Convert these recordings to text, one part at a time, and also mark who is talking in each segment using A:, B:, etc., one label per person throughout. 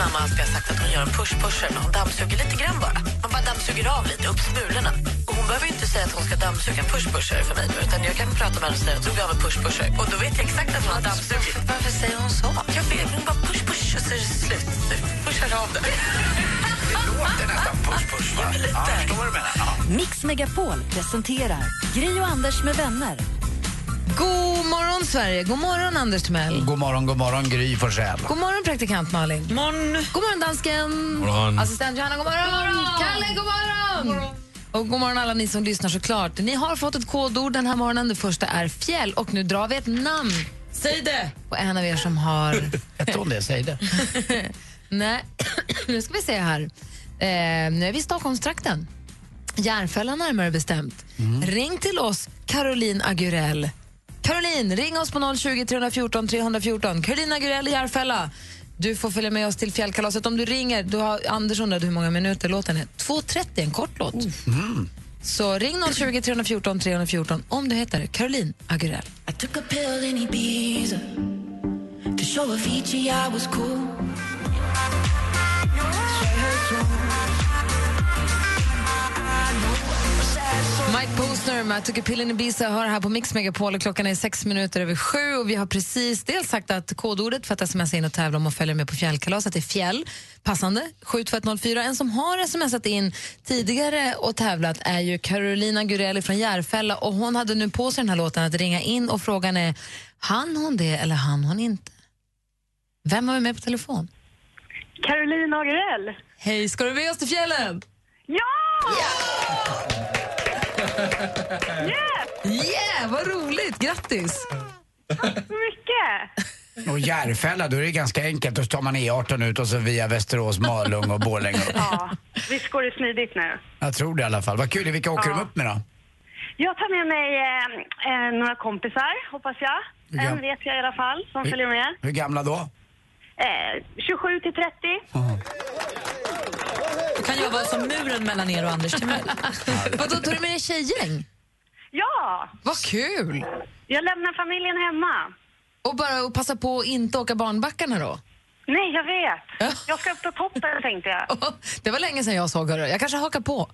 A: mamma har alltid sagt att hon gör en push-pusher när hon dammsuger lite grann bara. Man bara dammsuger av lite, upp smulorna. Och hon behöver inte säga att hon ska dammsuga en push-pusher för mig nu, utan jag kan prata med henne och säga att hon av en push-pusher. Och då vet jag exakt att hon har dammsugit. Varför säger hon så? Jag vet, hon bara push-push och så är det slut. Pushar av det.
B: Det låter nästan push-push, va? Ja, jag förstår vad du menar. Ja.
C: Mix Megapol presenterar Gri och Anders med vänner.
D: God morgon, Sverige! God morgon, Anders Timell.
B: God morgon, god morgon, Gry Forssell.
D: God morgon, praktikant Malin.
A: Morgon.
D: God morgon, dansken.
B: morgon.
D: Assistent Johanna, god morgon. Kalle, god morgon. Och god morgon alla ni som lyssnar såklart. Ni har fått ett kodord den här morgonen. Det första är fjäll och nu drar vi ett namn. Säg det! Och en av er som har...
B: Hette hon det? Säg det.
D: Nej, nu ska vi se här. Eh, nu är vi i Stockholmstrakten. Järfälla närmare bestämt. Ring till oss, Caroline Agurell. Caroline, ring oss på 020 314 314. Caroline Agurell i Järfälla. Du får följa med oss till fjällkalaset om du ringer. Du har, Anders undrade hur många minuter låten är. 2.30, en kort låt. Så ring 020 314 314 om du heter Caroline Agurell.
E: I
D: Posner med I took a pill in Ibiza hör här på Mix Megapol och klockan är sex minuter över sju och vi har precis dels sagt att kodordet för att smsa in och tävla om att följa med på fjällkalaset är fjäll, passande, 72104. En som har smsat in tidigare och tävlat är ju Carolina Gureli från Järfälla och hon hade nu på sig den här låten att ringa in och frågan är, han hon det eller han hon inte? Vem har vi med på telefon?
F: Caroline Agerell.
D: Hej, ska du med oss till fjällen?
F: Ja! Yes!
D: Yeah, vad roligt, grattis!
F: Så mycket!
B: Och Järfälla, då är det ganska enkelt. Då tar man E18 ut och så via Västerås, Malung och Borlänge upp.
F: Ja, visst går det smidigt nu.
B: Jag tror det i alla fall. Vad kul. Vilka åker
F: Ja.
B: de upp med då?
F: Jag tar med mig eh, eh, några kompisar, hoppas jag.
B: Ja.
F: En vet jag i alla fall, som
B: Hur-
F: följer med.
B: Hur gamla då?
F: Eh, 27 till 30.
A: Kan jobba som muren mellan er och Anders Timell.
D: Vadå, tog du med dig tjejgäng?
F: Ja!
D: Vad kul!
F: Jag lämnar familjen hemma.
D: Och bara och passa på att inte åka barnbackarna då?
F: Nej, jag vet.
D: Ja.
F: Jag ska upp på toppen, tänkte jag.
D: Det var länge sedan jag såg hörru. Jag kanske hakar på.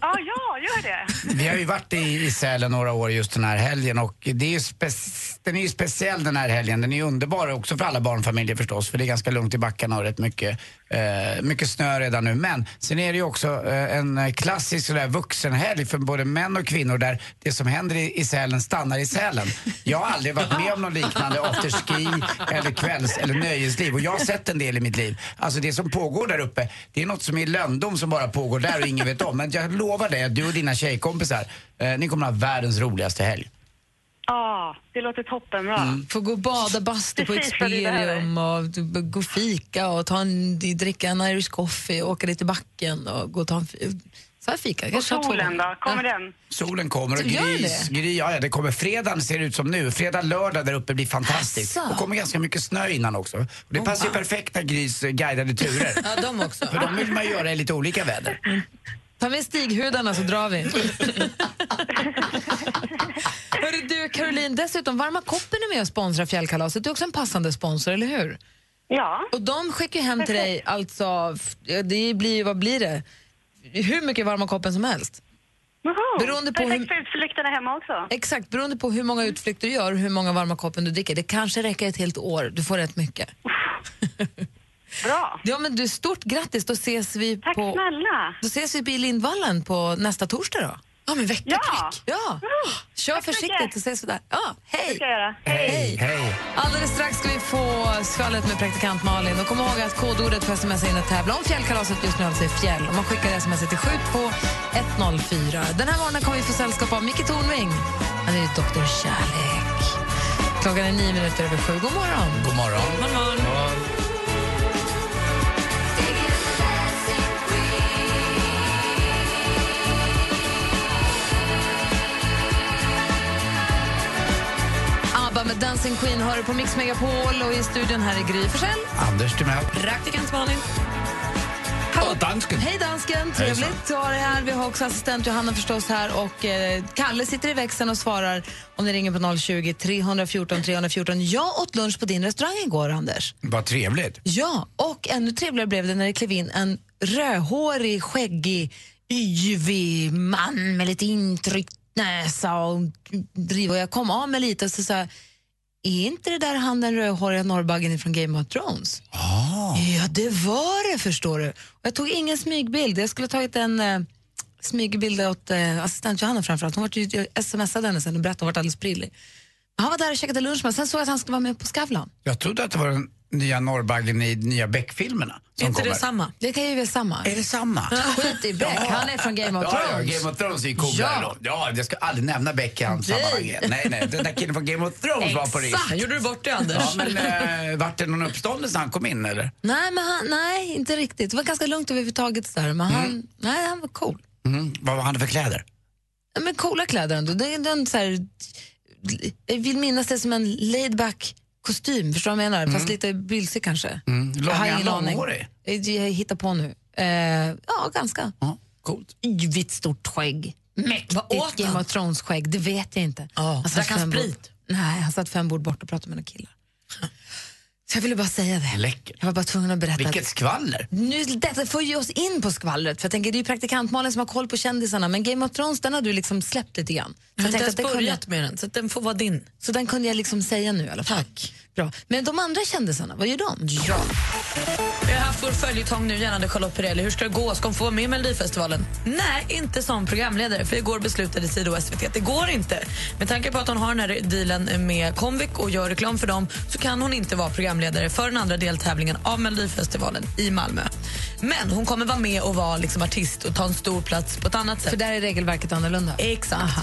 F: Ja, ja, gör det.
B: Vi har ju varit i, i Sälen några år just den här helgen och det är ju den är ju speciell den här helgen. Den är ju underbar också för alla barnfamiljer förstås för det är ganska lugnt i backarna och rätt mycket, eh, mycket snö redan nu. Men sen är det ju också eh, en klassisk sådär vuxenhelg för både män och kvinnor där det som händer i, i Sälen stannar i Sälen. Jag har aldrig varit med om något liknande afterski eller kvälls eller nöjesliv och jag sett en del i mitt liv. Alltså det som pågår där uppe, det är något som är löndom som bara pågår där och ingen vet om. Men jag lovar dig att du och dina tjejkompisar, eh, ni kommer att ha världens roligaste helg.
F: Ja, det låter toppenbra.
B: Mm.
D: Få gå och bada bastu på Experium och gå och fika och ta en, dricka en Irish coffee och åka lite i backen och gå och ta en så här fika.
F: Och solen då? Kommer
D: Ja.
F: den?
B: Solen kommer och gris,
D: det?
B: gris, ja, ja, det kommer fredagen ser det ut som nu. Fredag, lördag där uppe blir fantastiskt.
D: Asså.
B: Och kommer ganska mycket snö innan också. Och det passar ju perfekt när Gris eh, guidade turer.
D: Ja, de också.
B: För de vill man göra i lite olika väder.
D: Ta med stighudarna så drar vi. Hörru du Caroline, dessutom Varma koppen är med och sponsrar fjällkalaset. Du är också en passande sponsor, eller hur?
F: Ja.
D: Och de skickar hem till dig, alltså, det blir ju, vad blir det? Hur mycket varma koppen som helst. Beroende på
F: Perfekt
D: hur-
F: för utflykterna hemma också.
D: Exakt, beroende på hur många utflykter du gör och hur många varma koppen du dricker. Det kanske räcker ett helt år, du får rätt mycket.
F: Bra.
D: Ja men du, stort grattis, då ses vi
F: Tack
D: på...
F: snälla.
D: Då ses vi i Lindvallen på nästa torsdag då. Ja men veckaprick.
F: Ja.
D: Ja. Kör försiktigt och ses vi där. Ja, hej!
B: Hej, hej.
D: Alldeles strax ska vi få skvallret med praktikant Malin. Och kom ihåg att kodordet för sms in och tävla om fjällkalaset just nu alltså är fjäll. Och man skickar sms till 72104. Den här morgonen kommer vi få sällskap av Micke Tornving. Han är ju doktor Kärlek. Klockan är nio minuter över sju. God morgon.
B: God morgon.
D: Dancing Queen hör på Mix Megapol och i studion här är Gry Forssell.
B: Anders Timell.
D: Praktikant Malin.
B: Och dansken.
D: Hej dansken, trevligt att ha dig här. Vi har också assistent Johanna förstås här och eh, Kalle sitter i växeln och svarar om ni ringer på 020 314 314. Jag åt lunch på din restaurang igår, Anders.
B: Vad trevligt.
D: Ja, och ännu trevligare blev det när det klev in en rödhårig, skäggig, yvig man med lite intryckt näsa och driv. Och jag kom av mig lite och så sa är inte det där han den rödhåriga norrbaggen från Game of Thrones? Ja, det var det förstår du. Och jag tog ingen smygbild. Jag skulle ha tagit en eh, smygbild åt eh, assistent Johanna framförallt. Hon var ju, smsade henne sen och berättade hon var alldeles prillig. Han var där och käkade lunch med Sen såg jag att han skulle vara med på Skavlan.
B: Jag trodde att det var den nya norrbaggen i nya Beck-filmerna. som kommer.
D: samma? Det kan ju vara samma.
B: Är det samma?
D: Skit i Beck, han är från Game of
B: Ja, ja,
D: Thrones.
B: Game of Thrones är ju coolare
D: Ja.
B: då. Ja, jag ska aldrig nämna Beck i hans sammanhang. Nej, nej, den där killen från Game of Thrones var på
D: Exakt.
B: riktigt.
D: Gjorde du bort det, Anders?
B: Ja, men äh, vart det någon uppståndelse när han kom in eller?
D: Nej, men han, nej, inte riktigt. Det var ganska lugnt överhuvudtaget. Där, men han, nej, han var cool.
B: Mm. Vad hade för kläder?
D: Men coola kläder ändå. Det är den så här, jag vill minnas det som en laid back kostym, förstår du vad jag menar? Fast lite bylsig kanske.
B: Mm.
D: Jag har
B: Lång,
D: ingen
B: långhårig?
D: Jag jag hittar på nu. Eh, ja, ganska.
B: Ja, coolt.
D: Yvigt stort skägg. Mäktigt Game of Thrones-skägg, det vet jag inte.
G: Ja,
D: satt
G: drack han sprit?
D: Nej, han satt fem bord bort och pratade med några killar. Så jag ville bara säga det.
B: Läckert.
D: Jag var bara tvungen att berätta.
B: Vilket skvaller.
D: Nu, detta får ju oss in på skvallret, för jag tänker det är ju praktikantmalen som har koll på kändisarna, men Game of Thrones den har du liksom släppt lite grann. Så
G: Jag har inte
D: tänkte
G: ens
D: att det kunde
G: börjat
D: jag-
G: med den, så den får vara din.
D: Så den kunde jag liksom säga nu i alla fall.
G: Tack.
D: Bra. Men de andra kändisarna, vad gör de?
G: Ja. Vi har haft vår följetong nu gällande Charlotte Perrelli. Hur ska det gå? Ska hon få vara med i Melodifestivalen? Nej, inte som programledare. För igår beslutade Sida och SVT att det går inte. Med tanke på att hon har den här dealen med Comvik och gör reklam för dem så kan hon inte vara programledare för den andra deltävlingen av Melodifestivalen i Malmö. Men hon kommer vara med och vara liksom artist och ta en stor plats på ett annat sätt.
D: För där är regelverket annorlunda.
G: Exakt.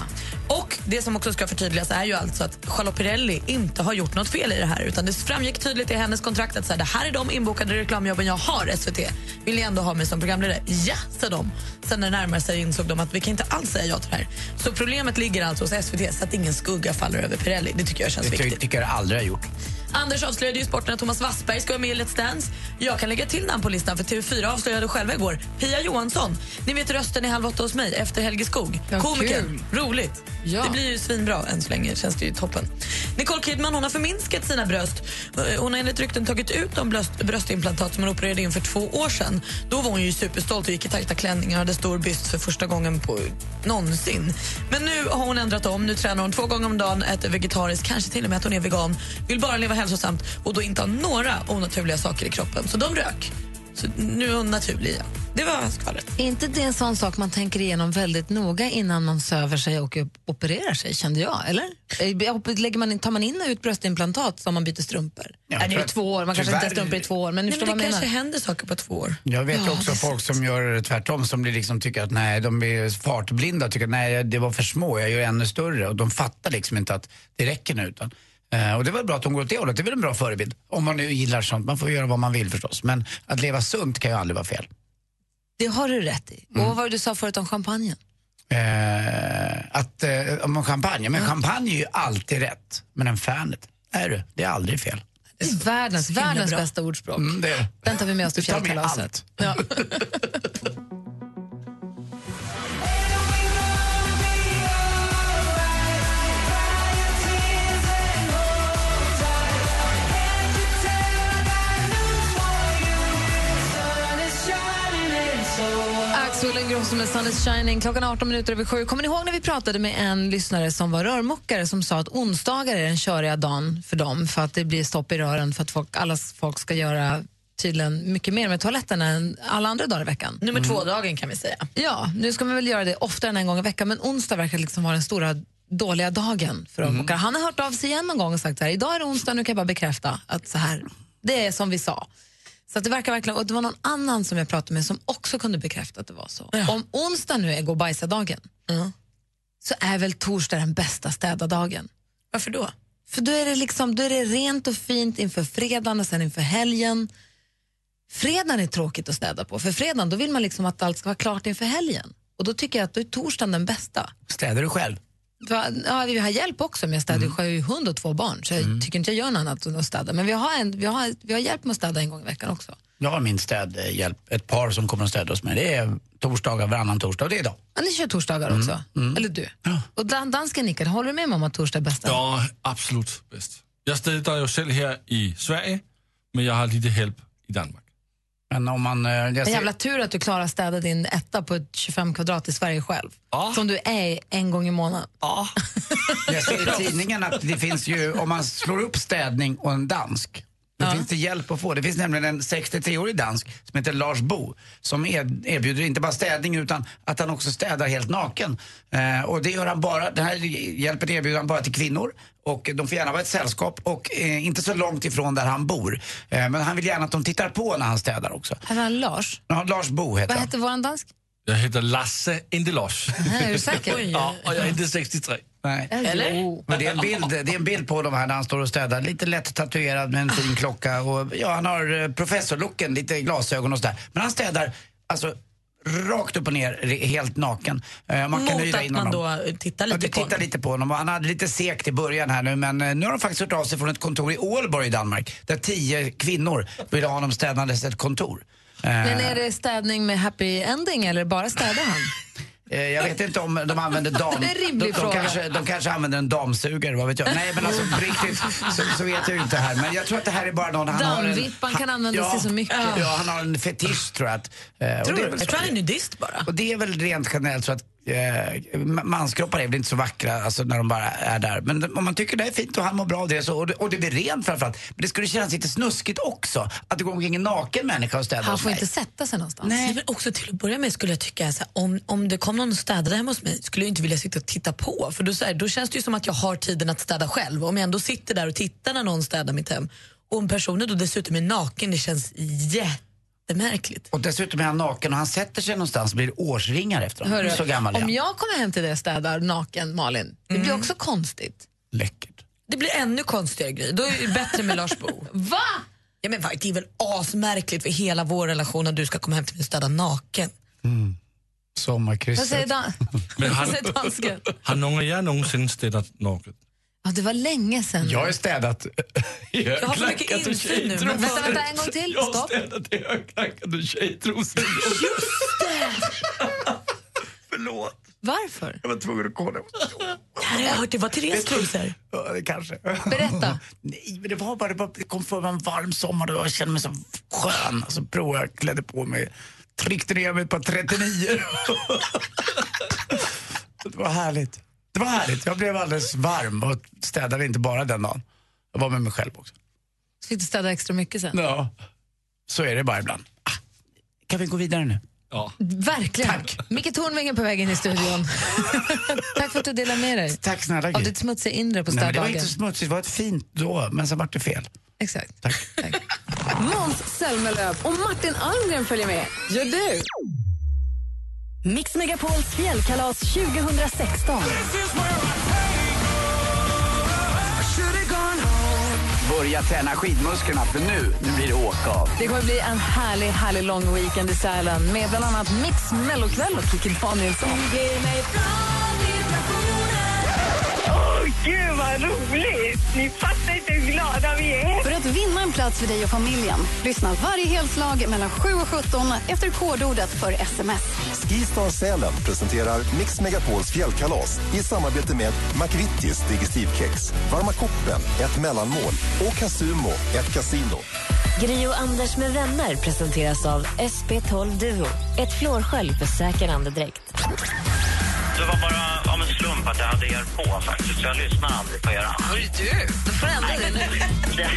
G: Och det som också ska förtydligas är ju alltså att Charlotte Perrelli inte har gjort något fel i det här. Utan det framgick tydligt i hennes kontrakt att så här, det här är de inbokade reklamjobben jag har, SVT. Vill ni ändå ha mig som programledare? Ja, sa de. Sen när det närmade sig insåg de att vi kan inte alls säga ja till det här. Så problemet ligger alltså hos SVT så att ingen skugga faller över Perrelli. Det tycker jag känns
B: Det
G: viktigt.
B: ty- tycker jag aldrig har gjort.
G: Anders avslöjade ju sporten att Thomas Wassberg ska vara med i Let's Dance. Jag kan lägga till namn på listan för TV4 avslöjade själva igår. Pia Johansson, ni vet rösten i Halv åtta hos mig efter Helge Skog.
D: Ja,
G: Komikern.
D: kul.
G: Roligt.
D: Ja.
G: Det blir ju svinbra än så länge. Känns det ju toppen. Nicole Kidman hon har förminskat sina bröst. Eh, Hon har enligt rykten tagit ut de bröst, bröstimplantat som hon opererade in för två år sedan. Då var hon ju superstolt och gick i tajta klänningar och hade stor byst för första gången på någonsin. Men nu har hon ändrat om. Nu tränar hon två gånger om dagen, äter vegetariskt, kanske till och med att hon är vegan. Vill bara leva hälsosamt och då inte ha några onaturliga saker i kroppen. Så de rök. Så nu är hon naturlig igen. Det var skvallret.
D: Är inte det en sån sak man tänker igenom väldigt noga innan man söver sig och opererar sig, kände jag? Eller? Eh, Lägger man in, tar man in och ut bröstimplantat som man byter strumpor?
B: Ja,
D: Nej, det är två år, man kanske inte har strumpor i två år, men
G: Nej, men det kanske
D: menar.
G: händer saker på två år.
B: Jag vet
D: Ja,
B: också folk som gör tvärtom, som blir liksom tycker att nej, de är fartblinda och tycker att nej, det var för små, jag gör ännu större. Och de fattar liksom inte att det räcker nu. Utan, eh, och det var bra att hon går åt det hållet, det är väl en bra förebild. Om man nu gillar sånt, man får göra vad man vill förstås. Men att leva sunt kan ju aldrig vara fel.
D: Det har du rätt i. Och vad var det du sa förut om champagnen?
B: Eh, att, eh, om champagne, men champagne är ju alltid rätt. Men en Fernet, är du, det är aldrig fel.
D: Det är världens, världens bästa ordspråk.
B: Mm, det är det.
D: Den tar vi med oss till fjällkalaset. Axel Ingrosso med Sun is shining. Klockan är 18 minuter över sju. Kommer ni ihåg när vi pratade med en lyssnare som var rörmokare som sa att onsdagar är den köriga dagen för dem för att det blir stopp i rören för att folk, alla folk ska göra tydligen mycket mer med toaletterna än alla andra dagar i veckan.
G: Nummer två-dagen kan vi säga.
D: Ja, nu ska man väl göra det oftare än en gång i veckan men onsdag verkar liksom vara den stora dåliga dagen för rörmokare. Han har hört av sig igen någon gång och sagt så här, idag är det onsdag, nu kan jag bara bekräfta att så här, det är som vi sa. Så det verkar verkligen, och det var någon annan som jag pratade med som också kunde bekräfta att det var så. Om onsdag nu är gå bajsa-dagen så är väl torsdag den bästa städa-dagen.
G: Varför då?
D: För då är det liksom, då är det rent och fint inför fredagen och sen inför helgen. Fredagen är tråkigt att städa på, för fredagen då vill man liksom att allt ska vara klart inför helgen. Och då tycker jag att då är torsdagen den bästa.
B: Städar du själv?
D: Ja, vi har hjälp också, men jag städar
B: Mm.
D: ju mm. hund och två barn så jag tycker inte jag gör något annat än att städa. Men vi har, en, vi, har, vi har hjälp med att städa en gång i veckan också.
B: Jag har min städhjälp, ett par som kommer och städar hos mig. Det är torsdagar, varannan torsdag och det är idag.
D: Ja, ni kör torsdagar
B: Mm.
D: också? Eller du? Och dan- dansken nickar. Håller du med mig om att torsdag är bästa?
H: Ja, absolut bäst. Jag städar ju själv här i Sverige, men jag har lite hjälp i Danmark.
B: Men om man... eh, Jag
D: En
B: ser,
D: jävla tur att du klarar att städa din etta på ett 25 kvadrat i Sverige själv. Som du är en gång i månaden.
B: jag ser i tidningen att det finns ju, om man slår upp städning och en dansk, då finns det hjälp att få. Det finns nämligen en 63-årig dansk som heter Lars Bo som er- erbjuder inte bara städning utan att han också städar helt naken. Eh, och det gör han bara, den här hjälpen erbjuder han bara till kvinnor och de får gärna vara ett sällskap och eh, inte så långt ifrån där han bor. Eh, men han vill gärna att de tittar på när han städar också.
D: Heter han Lars?
B: Ja, Lars Bo heter
D: Vad
B: han.
D: heter våran dansk?
H: Jag heter Lasse, inte Lars.
D: är du säker?
H: ja, och jag är inte 63.
B: Nej.
D: Eller?
B: Men det, är en bild, det är en bild på dem här när han står och städar. Lite lätt tatuerad med en fin klocka. Och, ja, han har eh, professorlooken, lite glasögon och sådär. Men han städar alltså rakt upp och ner, helt naken. Eh, Man kan
G: Mot att
B: in
G: man
B: honom.
G: då tittar
B: Ja,
G: lite
B: du
G: på
B: tittar lite på honom. Han hade lite sekt i början här nu men eh, nu har de faktiskt hört av sig från ett kontor i Ålborg i Danmark. Där tio kvinnor vill ha honom städandes ett kontor. Eh,
D: Men är det städning med happy ending eller bara städar han?
B: Eh, Jag vet inte om de använder dam...
D: Det är en
B: de, de,
D: fråga.
B: kanske, de kanske använder en damsugare, vad vet jag. Nej men alltså riktigt så, så vet jag inte här. Men jag tror att det här är bara någon... Han har en,
D: Dammvippan kan användas till så mycket.
B: Ja, han har en fetisch tror jag. Att, eh,
G: Tror
B: det
G: du? Jag tror han är nudist bara.
B: Och det är väl rent generellt så att eh, ma- manskroppar är väl inte så vackra alltså, när de bara är där. Men om man tycker det är fint och han mår bra av det så, och, det, och det blir rent framförallt. Men det skulle kännas lite snuskigt också att det går omkring en naken människa och städar
D: Han får inte sätta sig någonstans.
G: Nej, men också till att börja med skulle jag tycka så här, om, om det kom någon och städade hemma hos mig skulle jag inte vilja sitta och titta på. För då, så här, då känns det ju som att jag har tiden att städa själv. Om jag ändå sitter där och tittar när någon städar mitt hem och om personen då dessutom är naken, det känns jättemärkligt.
B: Och dessutom är han naken och han sätter sig någonstans och blir årsringar efter honom.
D: Hörru,
B: så gammal är
D: om
B: han.
D: jag kommer hem till dig och städar naken, Malin, det blir också konstigt.
B: Läckert.
G: Det blir ännu konstigare grej. Då är det bättre med Lars Bo.
D: Va?
G: Ja, men va, det är väl asmärkligt för hela vår relation att du ska komma hem till mig och städa naken.
D: Vad
B: Sommarkrysset.
D: säger, dan-
H: Men
D: vad
H: han,
D: säger dansken?
H: har någon av er någonsin städat naket?
D: Ja, det var länge sedan.
B: Jag har städat
G: Jag har så mycket insyn nu. Men
D: Vänta, vänta, en gång till. Stopp.
B: städat i högklackade tjejtrosor. Förlåt,
D: Varför?
B: jag var tvungen att kolla.
G: Det här har jag hört, det var Therese trosor.
B: Ja, det kanske.
D: Berätta.
B: Nej, men det var bara, det, bara, det kom för mig en varm sommar och jag kände mig så skön. Så provade jag, klädde på mig, tryckte ner mig ett par 39. det var härligt. Det var härligt. Jag blev alldeles varm och städade inte bara den dagen. Jag var med mig själv också.
D: Så fick du städa extra mycket sen.
B: Ja, så är det bara ibland. Ah, kan vi gå vidare nu?
H: Ja.
D: Verkligen.
B: Tack.
D: Micke Tornving är på väg in i studion. Tack för att du delade med dig
B: Tack snälla
D: av ditt smutsiga inre på
B: Nej, men det var inte smutsigt, det var ett fint då, men sen vart det fel.
D: Exakt.
B: Tack.
I: Måns Zelmerlöw och Martin Almgren följer med. Gör du?
C: Mix Megapols fjällkalas 2016.
B: Börja träna skidmusklerna för nu, nu blir det åka av.
I: Det kommer bli en härlig, härlig lång weekend i Sälen med bland annat Mix Mellokväll och Kikki Danielsson.
F: Gud vad roligt! Ni fattar inte hur glada vi är.
J: För att vinna en plats för dig och familjen, lyssna varje helslag mellan 7 och 17 efter kodordet för sms.
K: Skistar Sälen presenterar Mix Megapols fjällkalas i samarbete med McVittys Digestivkex, Varma koppen, ett mellanmål och Casumo, ett kasino.
L: Gri och Anders med vänner presenteras av SP12 Duo. Ett flårskölj för säker andedräkt.
M: Det var bara slump att jag hade er på faktiskt. Så jag lyssnade aldrig på er.
G: Hörru du, då får du ändra dig nu.
M: Det,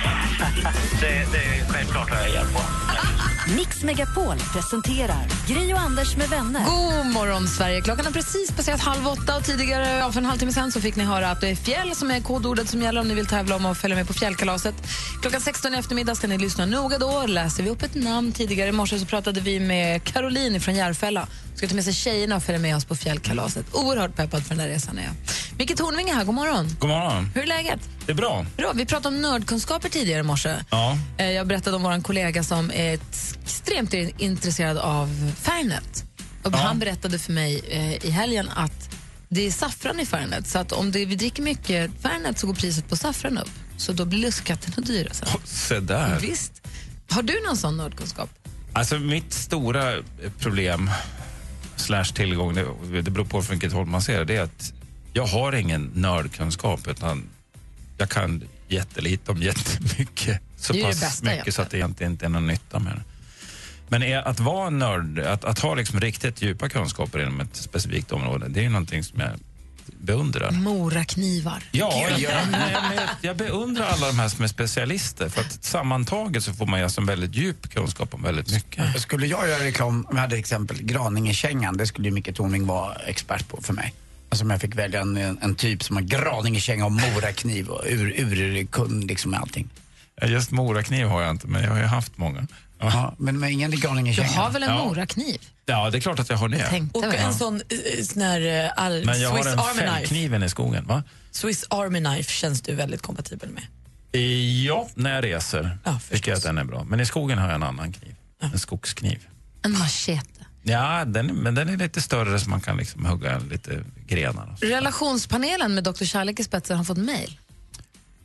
M: det, det är självklart har jag er på.
C: Mix Megapol presenterar Gri och Anders med vänner.
D: God morgon, Sverige. Klockan har precis passerat halv åtta och tidigare, ja, för en halvtimme sen så fick ni höra att det är fjäll som är kodordet som gäller om ni vill tävla om att följa med på fjällkalaset. Klockan 16 i eftermiddag ska ni lyssna noga då. Läser vi upp ett namn tidigare i morse så pratade vi med Caroline från Järfälla. Ska ta med sig tjejerna och följa med oss på fjällkalaset. Oerhört peppad för den där resan är jag. Micke Tornving är här, god morgon.
H: God morgon.
D: Hur är läget?
H: Det är bra.
D: Bra, vi pratade om nördkunskaper tidigare i morse.
H: Ja.
D: Eh, Jag berättade om vår kollega som är extremt intresserad av Fairnet. Och
H: Ja.
D: Han berättade för mig eh, i helgen att det är saffran i Fernet. Så att om det, vi dricker mycket Fernet så går priset på saffran upp. Så då blir lustkatterna dyra sen.
N: Se där.
D: Visst. Har du någon sån nördkunskap?
N: Alltså mitt stora problem, slash tillgång, det, det beror på från vilket håll man ser det, det är att jag har ingen nördkunskap utan jag kan jättelite om jättemycket. Så
D: Det är ju det
N: pass
D: bästa
N: mycket så att det egentligen inte är någon nytta med det. Men är, att vara nörd, att, att ha liksom riktigt djupa kunskaper inom ett specifikt område, det är ju någonting som jag beundrar.
D: Moraknivar.
N: Ja, jag, jag, jag beundrar alla de här som är specialister för att sammantaget så får man ju alltså en väldigt djup kunskap om väldigt mycket.
B: Skulle jag göra reklam, om jag hade exempel Graningekängan, det skulle ju Micke Tornving vara expert på för mig. Alltså om jag fick välja en, en typ som har Graningekänga och morakniv och ur, urkund liksom med allting.
N: Ja, Just morakniv har jag inte, men jag har ju haft många.
B: Ja, men med ingen
D: Du
B: Graningekänga.
D: har väl en
N: Ja.
D: morakniv?
N: Ja, det är klart att jag har det.
D: Tänkte
G: Och
D: väl.
G: en sån, eh, sån här eh, all,
N: Men jag
G: Swiss
N: har en fällkniven i skogen. Va?
G: Swiss Army knife känns du väldigt kompatibel med.
N: Eh, Ja, när jag reser
G: Ja,
N: tycker jag att den är bra. Men i skogen har jag en annan kniv. En skogskniv.
D: En machete.
N: Ja, den, men den är lite större så man kan liksom hugga lite grenar.
D: Relationspanelen med Dr. Kärlek i spetsen har fått mejl.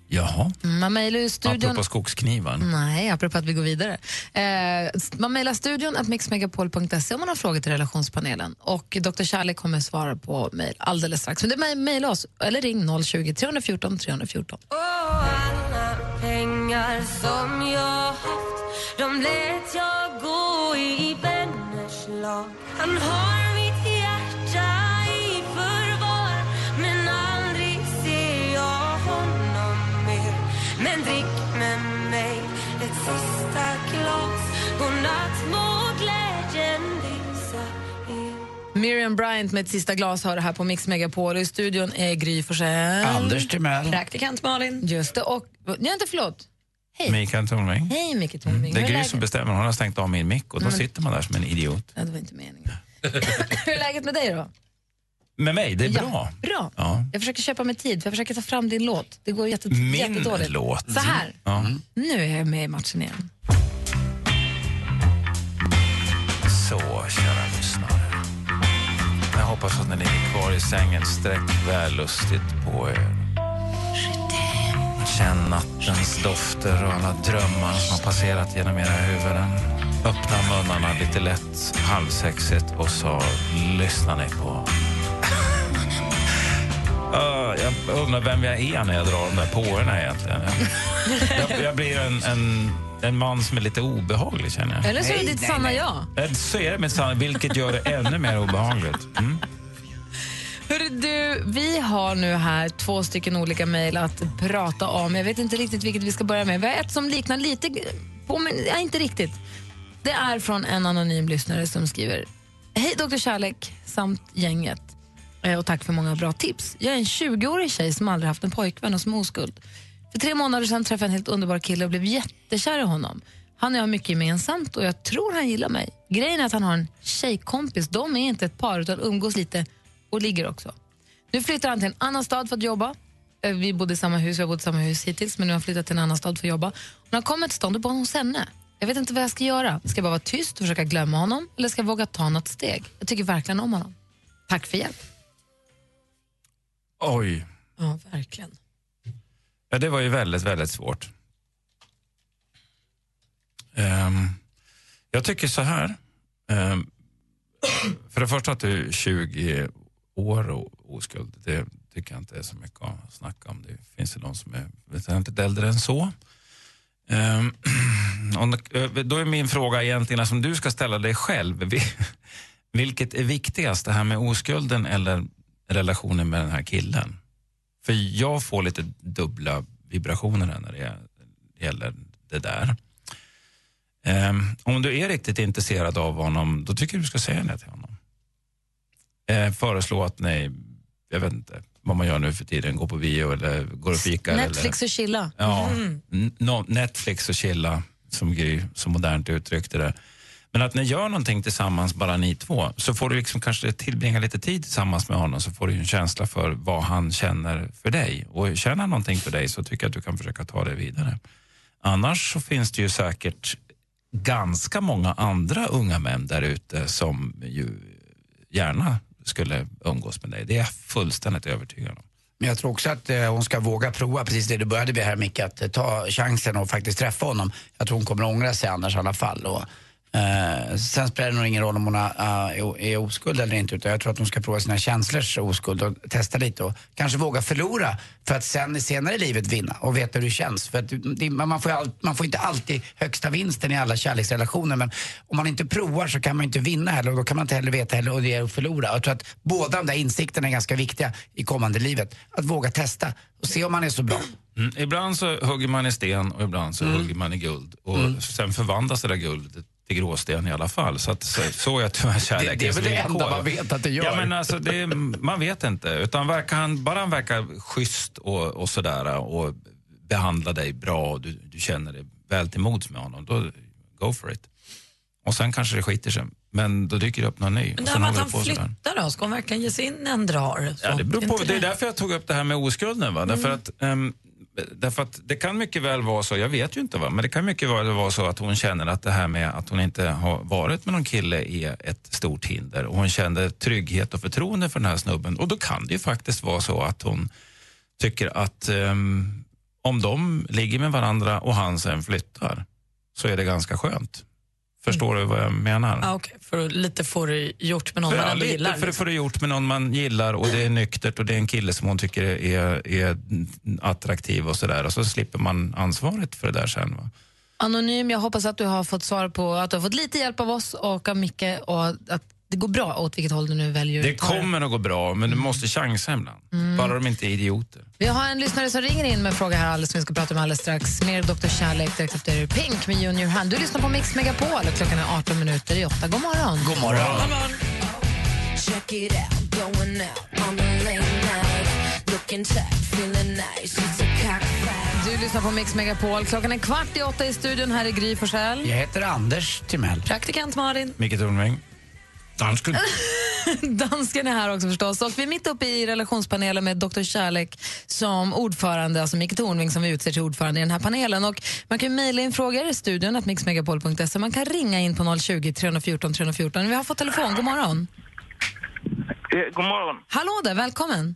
N: Jaha,
D: Mm, Man mejlar ju studion...
N: apropå skogsknivar.
D: Nej, apropå att vi går vidare. Eh, man mejlar studion att mixmegapol.se om man har frågor till relationspanelen. Och Dr. Kärlek kommer svara på mejl alldeles strax. Men det är mejla oss eller ring 020 314 314.
E: alla pengar som jag haft De lät jag gå lag Han har mitt hjärta i förvar Men aldrig ser jag honom mer Men drick med mig ett sista glas Godnatt må glädjen lysa er
D: Miriam Bryant med ett sista glas har det här på Mix Megapol. I studion är Gry Forssell.
B: Anders Timell.
G: Praktikant Malin.
D: Just det. Och, nej, inte förlåt. Hej.
N: Mikael Tornving.
D: Hej, Micke Tornving.
N: Det är Gry som bestämmer. Hon har stängt av min mick och då
D: Men-
N: sitter man där som en idiot.
D: Ja, det var inte meningen. Hur är läget med dig då?
N: Med mig, det är
D: Ja,
N: bra.
D: Bra.
N: Ja.
D: Jag försöker köpa mig tid, för jag försöker ta fram din låt. Det går jätte,
N: Min
D: jättedåligt.
N: låt.
D: Så här,
N: Ja.
D: nu är jag med i matchen igen.
N: Så, kära lyssnare. Jag hoppas att ni ligger kvar i sängen. Sträck vällustigt på er. Känn nattens dofter och alla drömmar som har passerat genom era huvuden. Öppna munnarna lite lätt, halvsexigt och så lyssnar ni på... Ah, jag undrar vem jag är när jag drar de där påorna egentligen. Jag, jag, blir en, en, en man som är lite obehaglig känner jag.
D: Eller så är det ditt sanna jag.
N: Eh, Så är det med sann, vilket gör det ännu mer obehagligt. Mm.
D: Hörru du, vi har nu här två stycken olika mejl att prata om. Jag vet inte riktigt vilket vi ska börja med. Vi har ett som liknar lite på, men ja, inte riktigt. Det är från en anonym lyssnare som skriver Hej Dr. Kärlek samt gänget. Eh, och tack för många bra tips. Jag är en 20-årig tjej som aldrig haft en pojkvän och som är oskuld. För tre månader sedan träffade jag en helt underbar kille och blev jättekär i honom. Han och jag har mycket gemensamt och jag tror han gillar mig. Grejen är att han har en tjejkompis. De är inte ett par utan umgås lite och ligger också. Nu flyttar han till en annan stad för att jobba. Eh, Vi bodde i samma hus, vi har bott i samma hus hittills men nu har han flyttat till en annan stad för att jobba. När han kommer till stan då bor han hos henne. Jag vet inte vad jag ska göra. Ska jag bara vara tyst och försöka glömma honom eller ska jag våga ta något steg? Jag tycker verkligen om honom. Tack för hjälp.
N: Oj.
G: Ja, verkligen.
N: Ja, det var ju väldigt, väldigt svårt. Ehm, jag tycker så här. Ehm, för det första att du är 20 år och oskuld, det tycker jag inte är så mycket att snacka om. Det finns ju de som är väsentligt äldre än så. Ehm, och eh, då är min fråga egentligen, som du ska ställa dig själv. Vilket är viktigast, det här med oskulden eller relationen med den här killen? För jag får lite dubbla vibrationer när det gäller det där. Ehm, om du är riktigt intresserad av honom, då tycker jag du ska säga det till honom. Eh, föreslå att nej, jag vet inte vad man gör nu för tiden, går på bio eller går och fikar.
D: Netflix
N: eller,
D: och chilla.
N: Ja,
D: Mm.
N: no, Netflix och chilla, som Gry så modernt uttryckte det. Men att ni gör någonting tillsammans, bara ni två, så får du liksom kanske tillbringa lite tid tillsammans med honom så får du en känsla för vad han känner för dig. Och känner han någonting för dig så tycker jag att du kan försöka ta det vidare. Annars så finns det ju säkert ganska många andra unga män där ute som ju gärna skulle umgås med dig. Det är jag fullständigt övertygad om.
B: Men jag tror också att eh, hon ska våga prova precis det du började med här Micke, att eh, ta chansen och faktiskt träffa honom. Jag tror hon kommer ångra sig annars i alla fall. Och, eh, sen spelar det nog ingen roll om hon eh, är oskuld eller inte utan jag tror att hon ska prova sina känslors oskuld och testa lite och kanske våga förlora för att sen senare i livet vinna och veta hur det känns. För att det, man, får all, man får inte alltid högsta vinsten i alla kärleksrelationer men om man inte provar så kan man inte vinna heller och då kan man inte heller veta heller hur det är att förlora. Jag tror att båda de där insikterna är ganska viktiga i kommande livet. Att våga testa och se om man är så bra.
N: Mm. Ibland så hugger man i sten och ibland så hugger man i guld. Och
B: Mm.
N: sen förvandlas det där guldet till gråsten i alla fall. Så, att, så, så är tyvärr kärlekens
B: Det- det är väl det enda man vet att det gör.
N: Ja, men alltså, det, man vet inte. Utan verkar han, bara han verkar schysst och, och sådär och behandlar dig bra och du, du känner dig väl till mods med honom, då go for it. Och sen kanske det skiter sig. Men då dyker det upp någon ny.
G: Men det här med att han flyttar då, ska hon verkligen ge sig in en drar? Så,
N: Ja, det, beror på, det är därför jag tog upp det här med oskulden. Va? Därför, att, ehm, därför att det kan mycket väl vara så, jag vet ju inte, va? men det kan mycket väl vara så att hon känner att det här med att hon inte har varit med någon kille är ett stort hinder. Och hon kände trygghet och förtroende för den här snubben. Och då kan det ju faktiskt vara så att hon tycker att um, om de ligger med varandra och han sen flyttar så är det ganska skönt. Förstår du vad jag menar?
G: Ah, okay. För lite få det gjort med någon
N: För,
G: man
N: ja,
G: ändå
N: lite,
G: gillar.
N: för det får det gjort med någon man gillar och det är nyktert och det är en kille som hon tycker är, är attraktiv och sådär. Och så slipper man ansvaret för det där sen. Va?
D: Anonym, jag hoppas att du har fått svar på att du har fått lite hjälp av oss och av Micke och att det går bra åt vilket håll du nu väljer
N: Det kommer att gå bra, men du måste chansa ibland.
D: Mm.
N: Bara de inte är idioter.
D: Vi har en lyssnare som ringer in med en fråga här alldeles som vi ska prata om alldeles strax. Mer Dr. Kärlek direkt efter Pink med Junior Hand. Du lyssnar på Mix Megapol och klockan är 18 minuter i 8. God morgon.
B: God morgon.
E: Check it out, going out on a late night. Looking tight, feeling nice. It's a cockfight.
D: Du lyssnar på Mix Megapol. Klockan är kvart i åtta i studion. Här är Gry Forssell.
B: Jag heter Anders Timell.
G: Praktikant Malin.
N: Micke Tornving.
B: Dansken.
D: Dansken är här också förstås. Och vi är mitt uppe i relationspanelen med Dr. Kärlek som ordförande, alltså Micke Tornving som vi utser till ordförande i den här panelen. Och man kan mejla in frågor i studion, att mixmegapol.se. Man kan ringa in på 020 314 314. Vi har fått telefon. God morgon.
O: Eh, God morgon.
D: Hallå där, välkommen.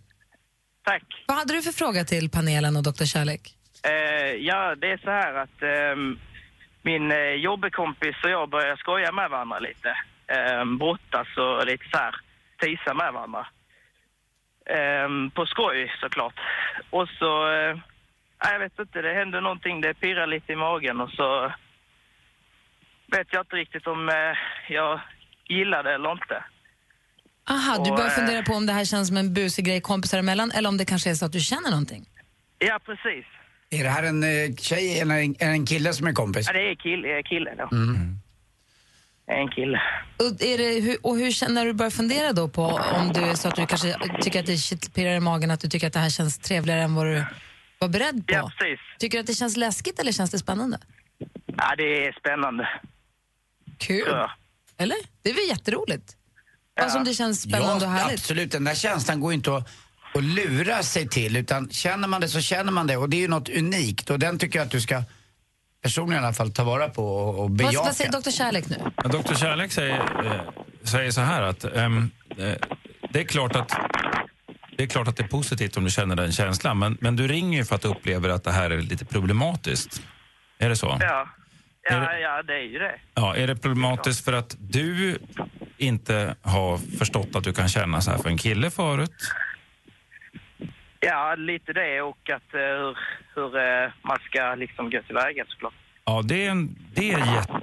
O: Tack.
D: Vad hade du för fråga till panelen och Dr. Kärlek?
O: Eh, ja, det är så här att ehm, min eh, jobbkompis och jag börjar skoja med varandra lite. Eh, brottas och lite så här tisa med varandra. Ehm, på skoj såklart. Och så, eh, jag vet inte, det hände någonting, det pirrar lite i magen och så vet jag inte riktigt om eh, jag gillar det eller inte.
D: Aha, du börjar
O: eh,
D: fundera på om det här känns som en busig grej kompisar emellan eller om det kanske är så att du känner någonting.
O: Ja, precis.
B: Är det här en eh, tjej eller en, en kille som är kompis?
O: Ja, det är kille, kille då.
B: Mm.
O: En kille.
D: Och, är det, hur, och hur känner du börjar fundera då på om du är så att du kanske tycker att det kittlpirrar i magen, att du tycker att det här känns trevligare än vad du var beredd på?
O: Ja, precis.
D: Tycker du att det känns läskigt eller känns det spännande?
O: Ja, det är spännande.
D: Kul.
O: Ja.
D: Eller? Det är väl jätteroligt? Alltså om det känns spännande
B: ja,
D: och härligt.
B: absolut. Den där känslan går inte att, att lura sig till utan känner man det så känner man det och det är ju något unikt och den tycker jag att du ska personligen i alla fall ta vara på och, och bejaka.
D: vad säger Dr. Kärlek nu?
N: Ja, Dr. Kärlek säger, eh, säger så här att ehm, eh, det, är klart att det är klart att det är positivt om du känner den känslan, men, men du ringer ju för att du upplever att det här är lite problematiskt. Är det så?
O: Ja.
N: Är
O: Ja, ja, det är ju det.
N: Ja, är det problematiskt för att du inte har förstått att du kan känna så här för en kille förut?
O: Ja, lite det och att eh, hur, hur eh, man ska liksom gå tillväga såklart.
N: Ja, det är, en, det är jätte,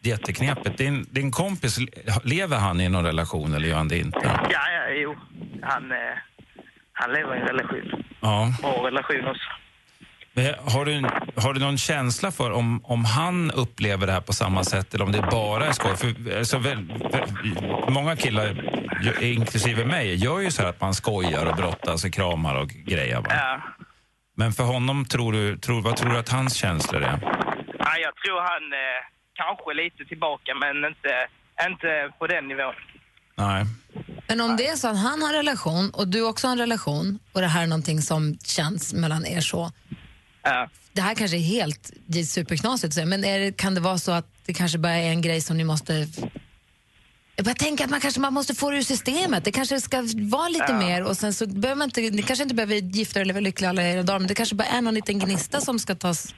N: jätteknepigt. Din, din kompis, lever han i någon relation eller gör han det inte?
O: Ja, ja, jo. Han, eh, han lever i en relation.
N: Ja.
O: Bra relation också.
N: Men Har du, har du någon känsla för om, om han upplever det här på samma sätt eller om det bara är skoj? För, alltså, väl, många killar, inklusive mig, gör ju så här att man skojar och brottas och kramar och grejer. Va?
O: Ja.
N: Men för honom, tror du, tror, vad tror du att hans känslor är?
O: ja jag tror han eh, kanske lite tillbaka, men inte, inte på den nivån.
N: Nej.
D: Men om det är så att han har en relation och du också har en relation och det här är någonting som känns mellan er så.
O: Ja.
D: Det här kanske är helt superknasigt, men är det, kan det vara så att det kanske bara är en grej som ni måste Jag bara tänker att man kanske man måste få det ur systemet. Det kanske ska vara lite
O: Ja.
D: mer och sen så behöver man inte, ni kanske inte behöver gifta er eller vara lyckliga alla era dagar men det kanske bara är någon liten gnista som ska tas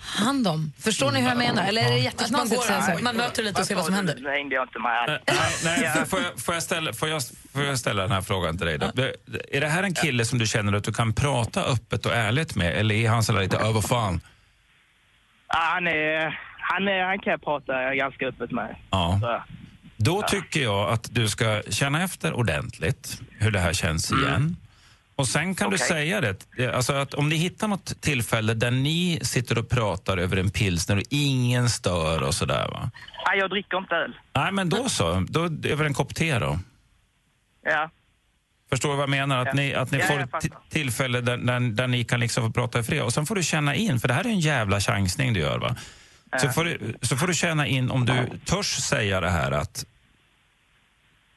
D: hand om. Förstår ni hur jag menar? Eller är det jättekonstigt att säga
G: går,
D: så?
G: man möter lite och ser vad som händer.
O: Nu hängde jag inte med.
N: Nej, får, får, jag, får, jag ställa, får, jag, får jag ställa den här frågan till dig? Då? Är det här en kille som du känner att du kan prata öppet och ärligt med eller är han sådär lite över fan?
O: Han, är, han, är, han kan jag prata ganska öppet med.
N: Ja.
O: Så,
N: Då tycker jag att du ska känna efter ordentligt hur det här känns igen. Och sen kan du
O: Okej.
N: säga det, alltså att om ni hittar något tillfälle där ni sitter och pratar över en pilsner och ingen stör och sådär va.
O: ja, jag dricker inte öl.
N: Nej men då så, då över en kopp te då.
O: Ja.
N: Förstår du vad jag menar? Att
O: Ja.
N: ni, att ni
O: Ja,
N: får ett tillfälle där, där, där ni kan liksom få prata i fred. Och sen får du känna in, för det här är en jävla chansning du gör va. Så,
O: Ja.
N: får du, så får du känna in om du törs säga det här att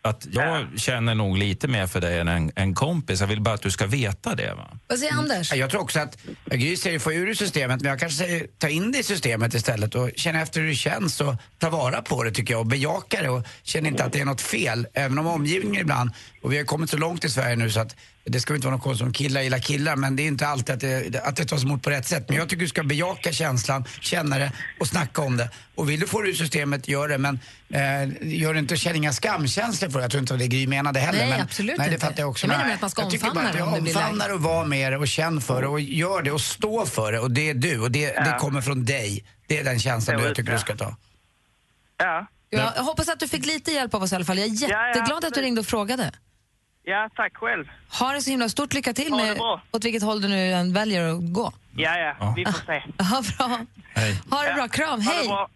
N: att jag känner nog lite mer för dig än en, en kompis. Jag vill bara att du ska veta det. Va?
D: Vad säger Anders?
B: Ja, Jag tror också att Gry säger få ur det systemet, men jag kanske säger ta in det i systemet istället och känna efter hur det känns och ta vara på det tycker jag och bejaka det och känna inte att det är något fel. Även om omgivningen ibland, och vi har kommit så långt i Sverige nu så att det ska inte vara något konstigt om killar gillar killar men det är inte alltid att det, att det tas emot på rätt sätt. Men jag tycker du ska bejaka känslan, känna det och snacka om det. Och vill du få det ur systemet, gör det. Men eh, gör det inte och känn inga skamkänslor för det. Jag tror inte att det Gry menade heller.
D: Nej,
B: men,
D: absolut
B: nej, det
D: inte.
B: fattar jag också.
D: Jag menar att man ska
B: jag tycker
D: omfamna
B: bara att
D: det
B: jag omfamnar och var med det och känn för det och gör det och stå för det och det är du och det, det kommer från dig. Det är den känslan
O: var
B: jag tycker
O: det.
B: du ska ta.
O: Ja.
D: Jag, jag hoppas att du fick lite hjälp av oss i alla fall. Jag är
O: Ja, ja,
D: jätteglad att du ringde och frågade.
O: Ja, tack själv.
D: Ha det så himla stort lycka till med
O: bra.
D: åt vilket håll du nu än väljer att gå.
O: Ja, ja, vi får se.
D: Ja, bra.
N: Hej.
D: Ha det bra. Kram.
O: Ha det
D: Hej.
O: bra.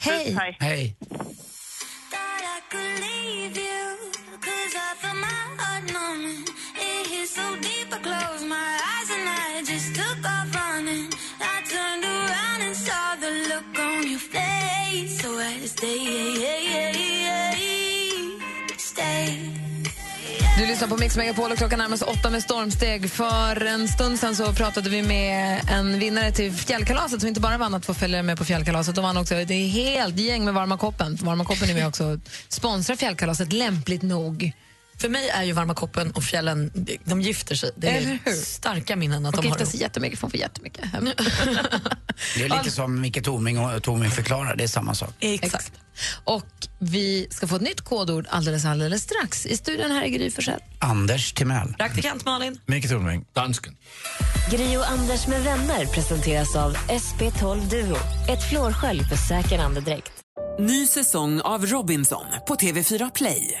D: Hej.
O: Hej.
B: Hej.
D: Du lyssnar på Mix Megapol och klockan närmar sig åtta med stormsteg. För en stund sen så pratade vi med en vinnare till fjällkalaset som inte bara vann att få följa med på fjällkalaset. De vann också ett helt gäng med Varma koppen. Varma koppen är med också och sponsrar fjällkalaset lämpligt nog.
G: För mig är ju Varma koppen och fjällen, de gifter sig. Det är starka minnen att
D: Och
G: de har
D: gifta
G: ihop.
D: sig jättemycket, får få jättemycket hem.
B: Det är lite som Micke Tornving och Tornving förklarar, det är samma sak.
G: Exakt.
D: Och vi ska få ett nytt kodord alldeles, alldeles strax. I studion här är Gry Forssell.
B: Anders Timell.
G: Praktikant Malin.
N: Micke Tornving.
H: Dansken.
L: Gri och Anders med vänner presenteras av SP12 Duo. Ett flårskölj för säker andedräkt.
P: Ny säsong av Robinson på TV4 Play.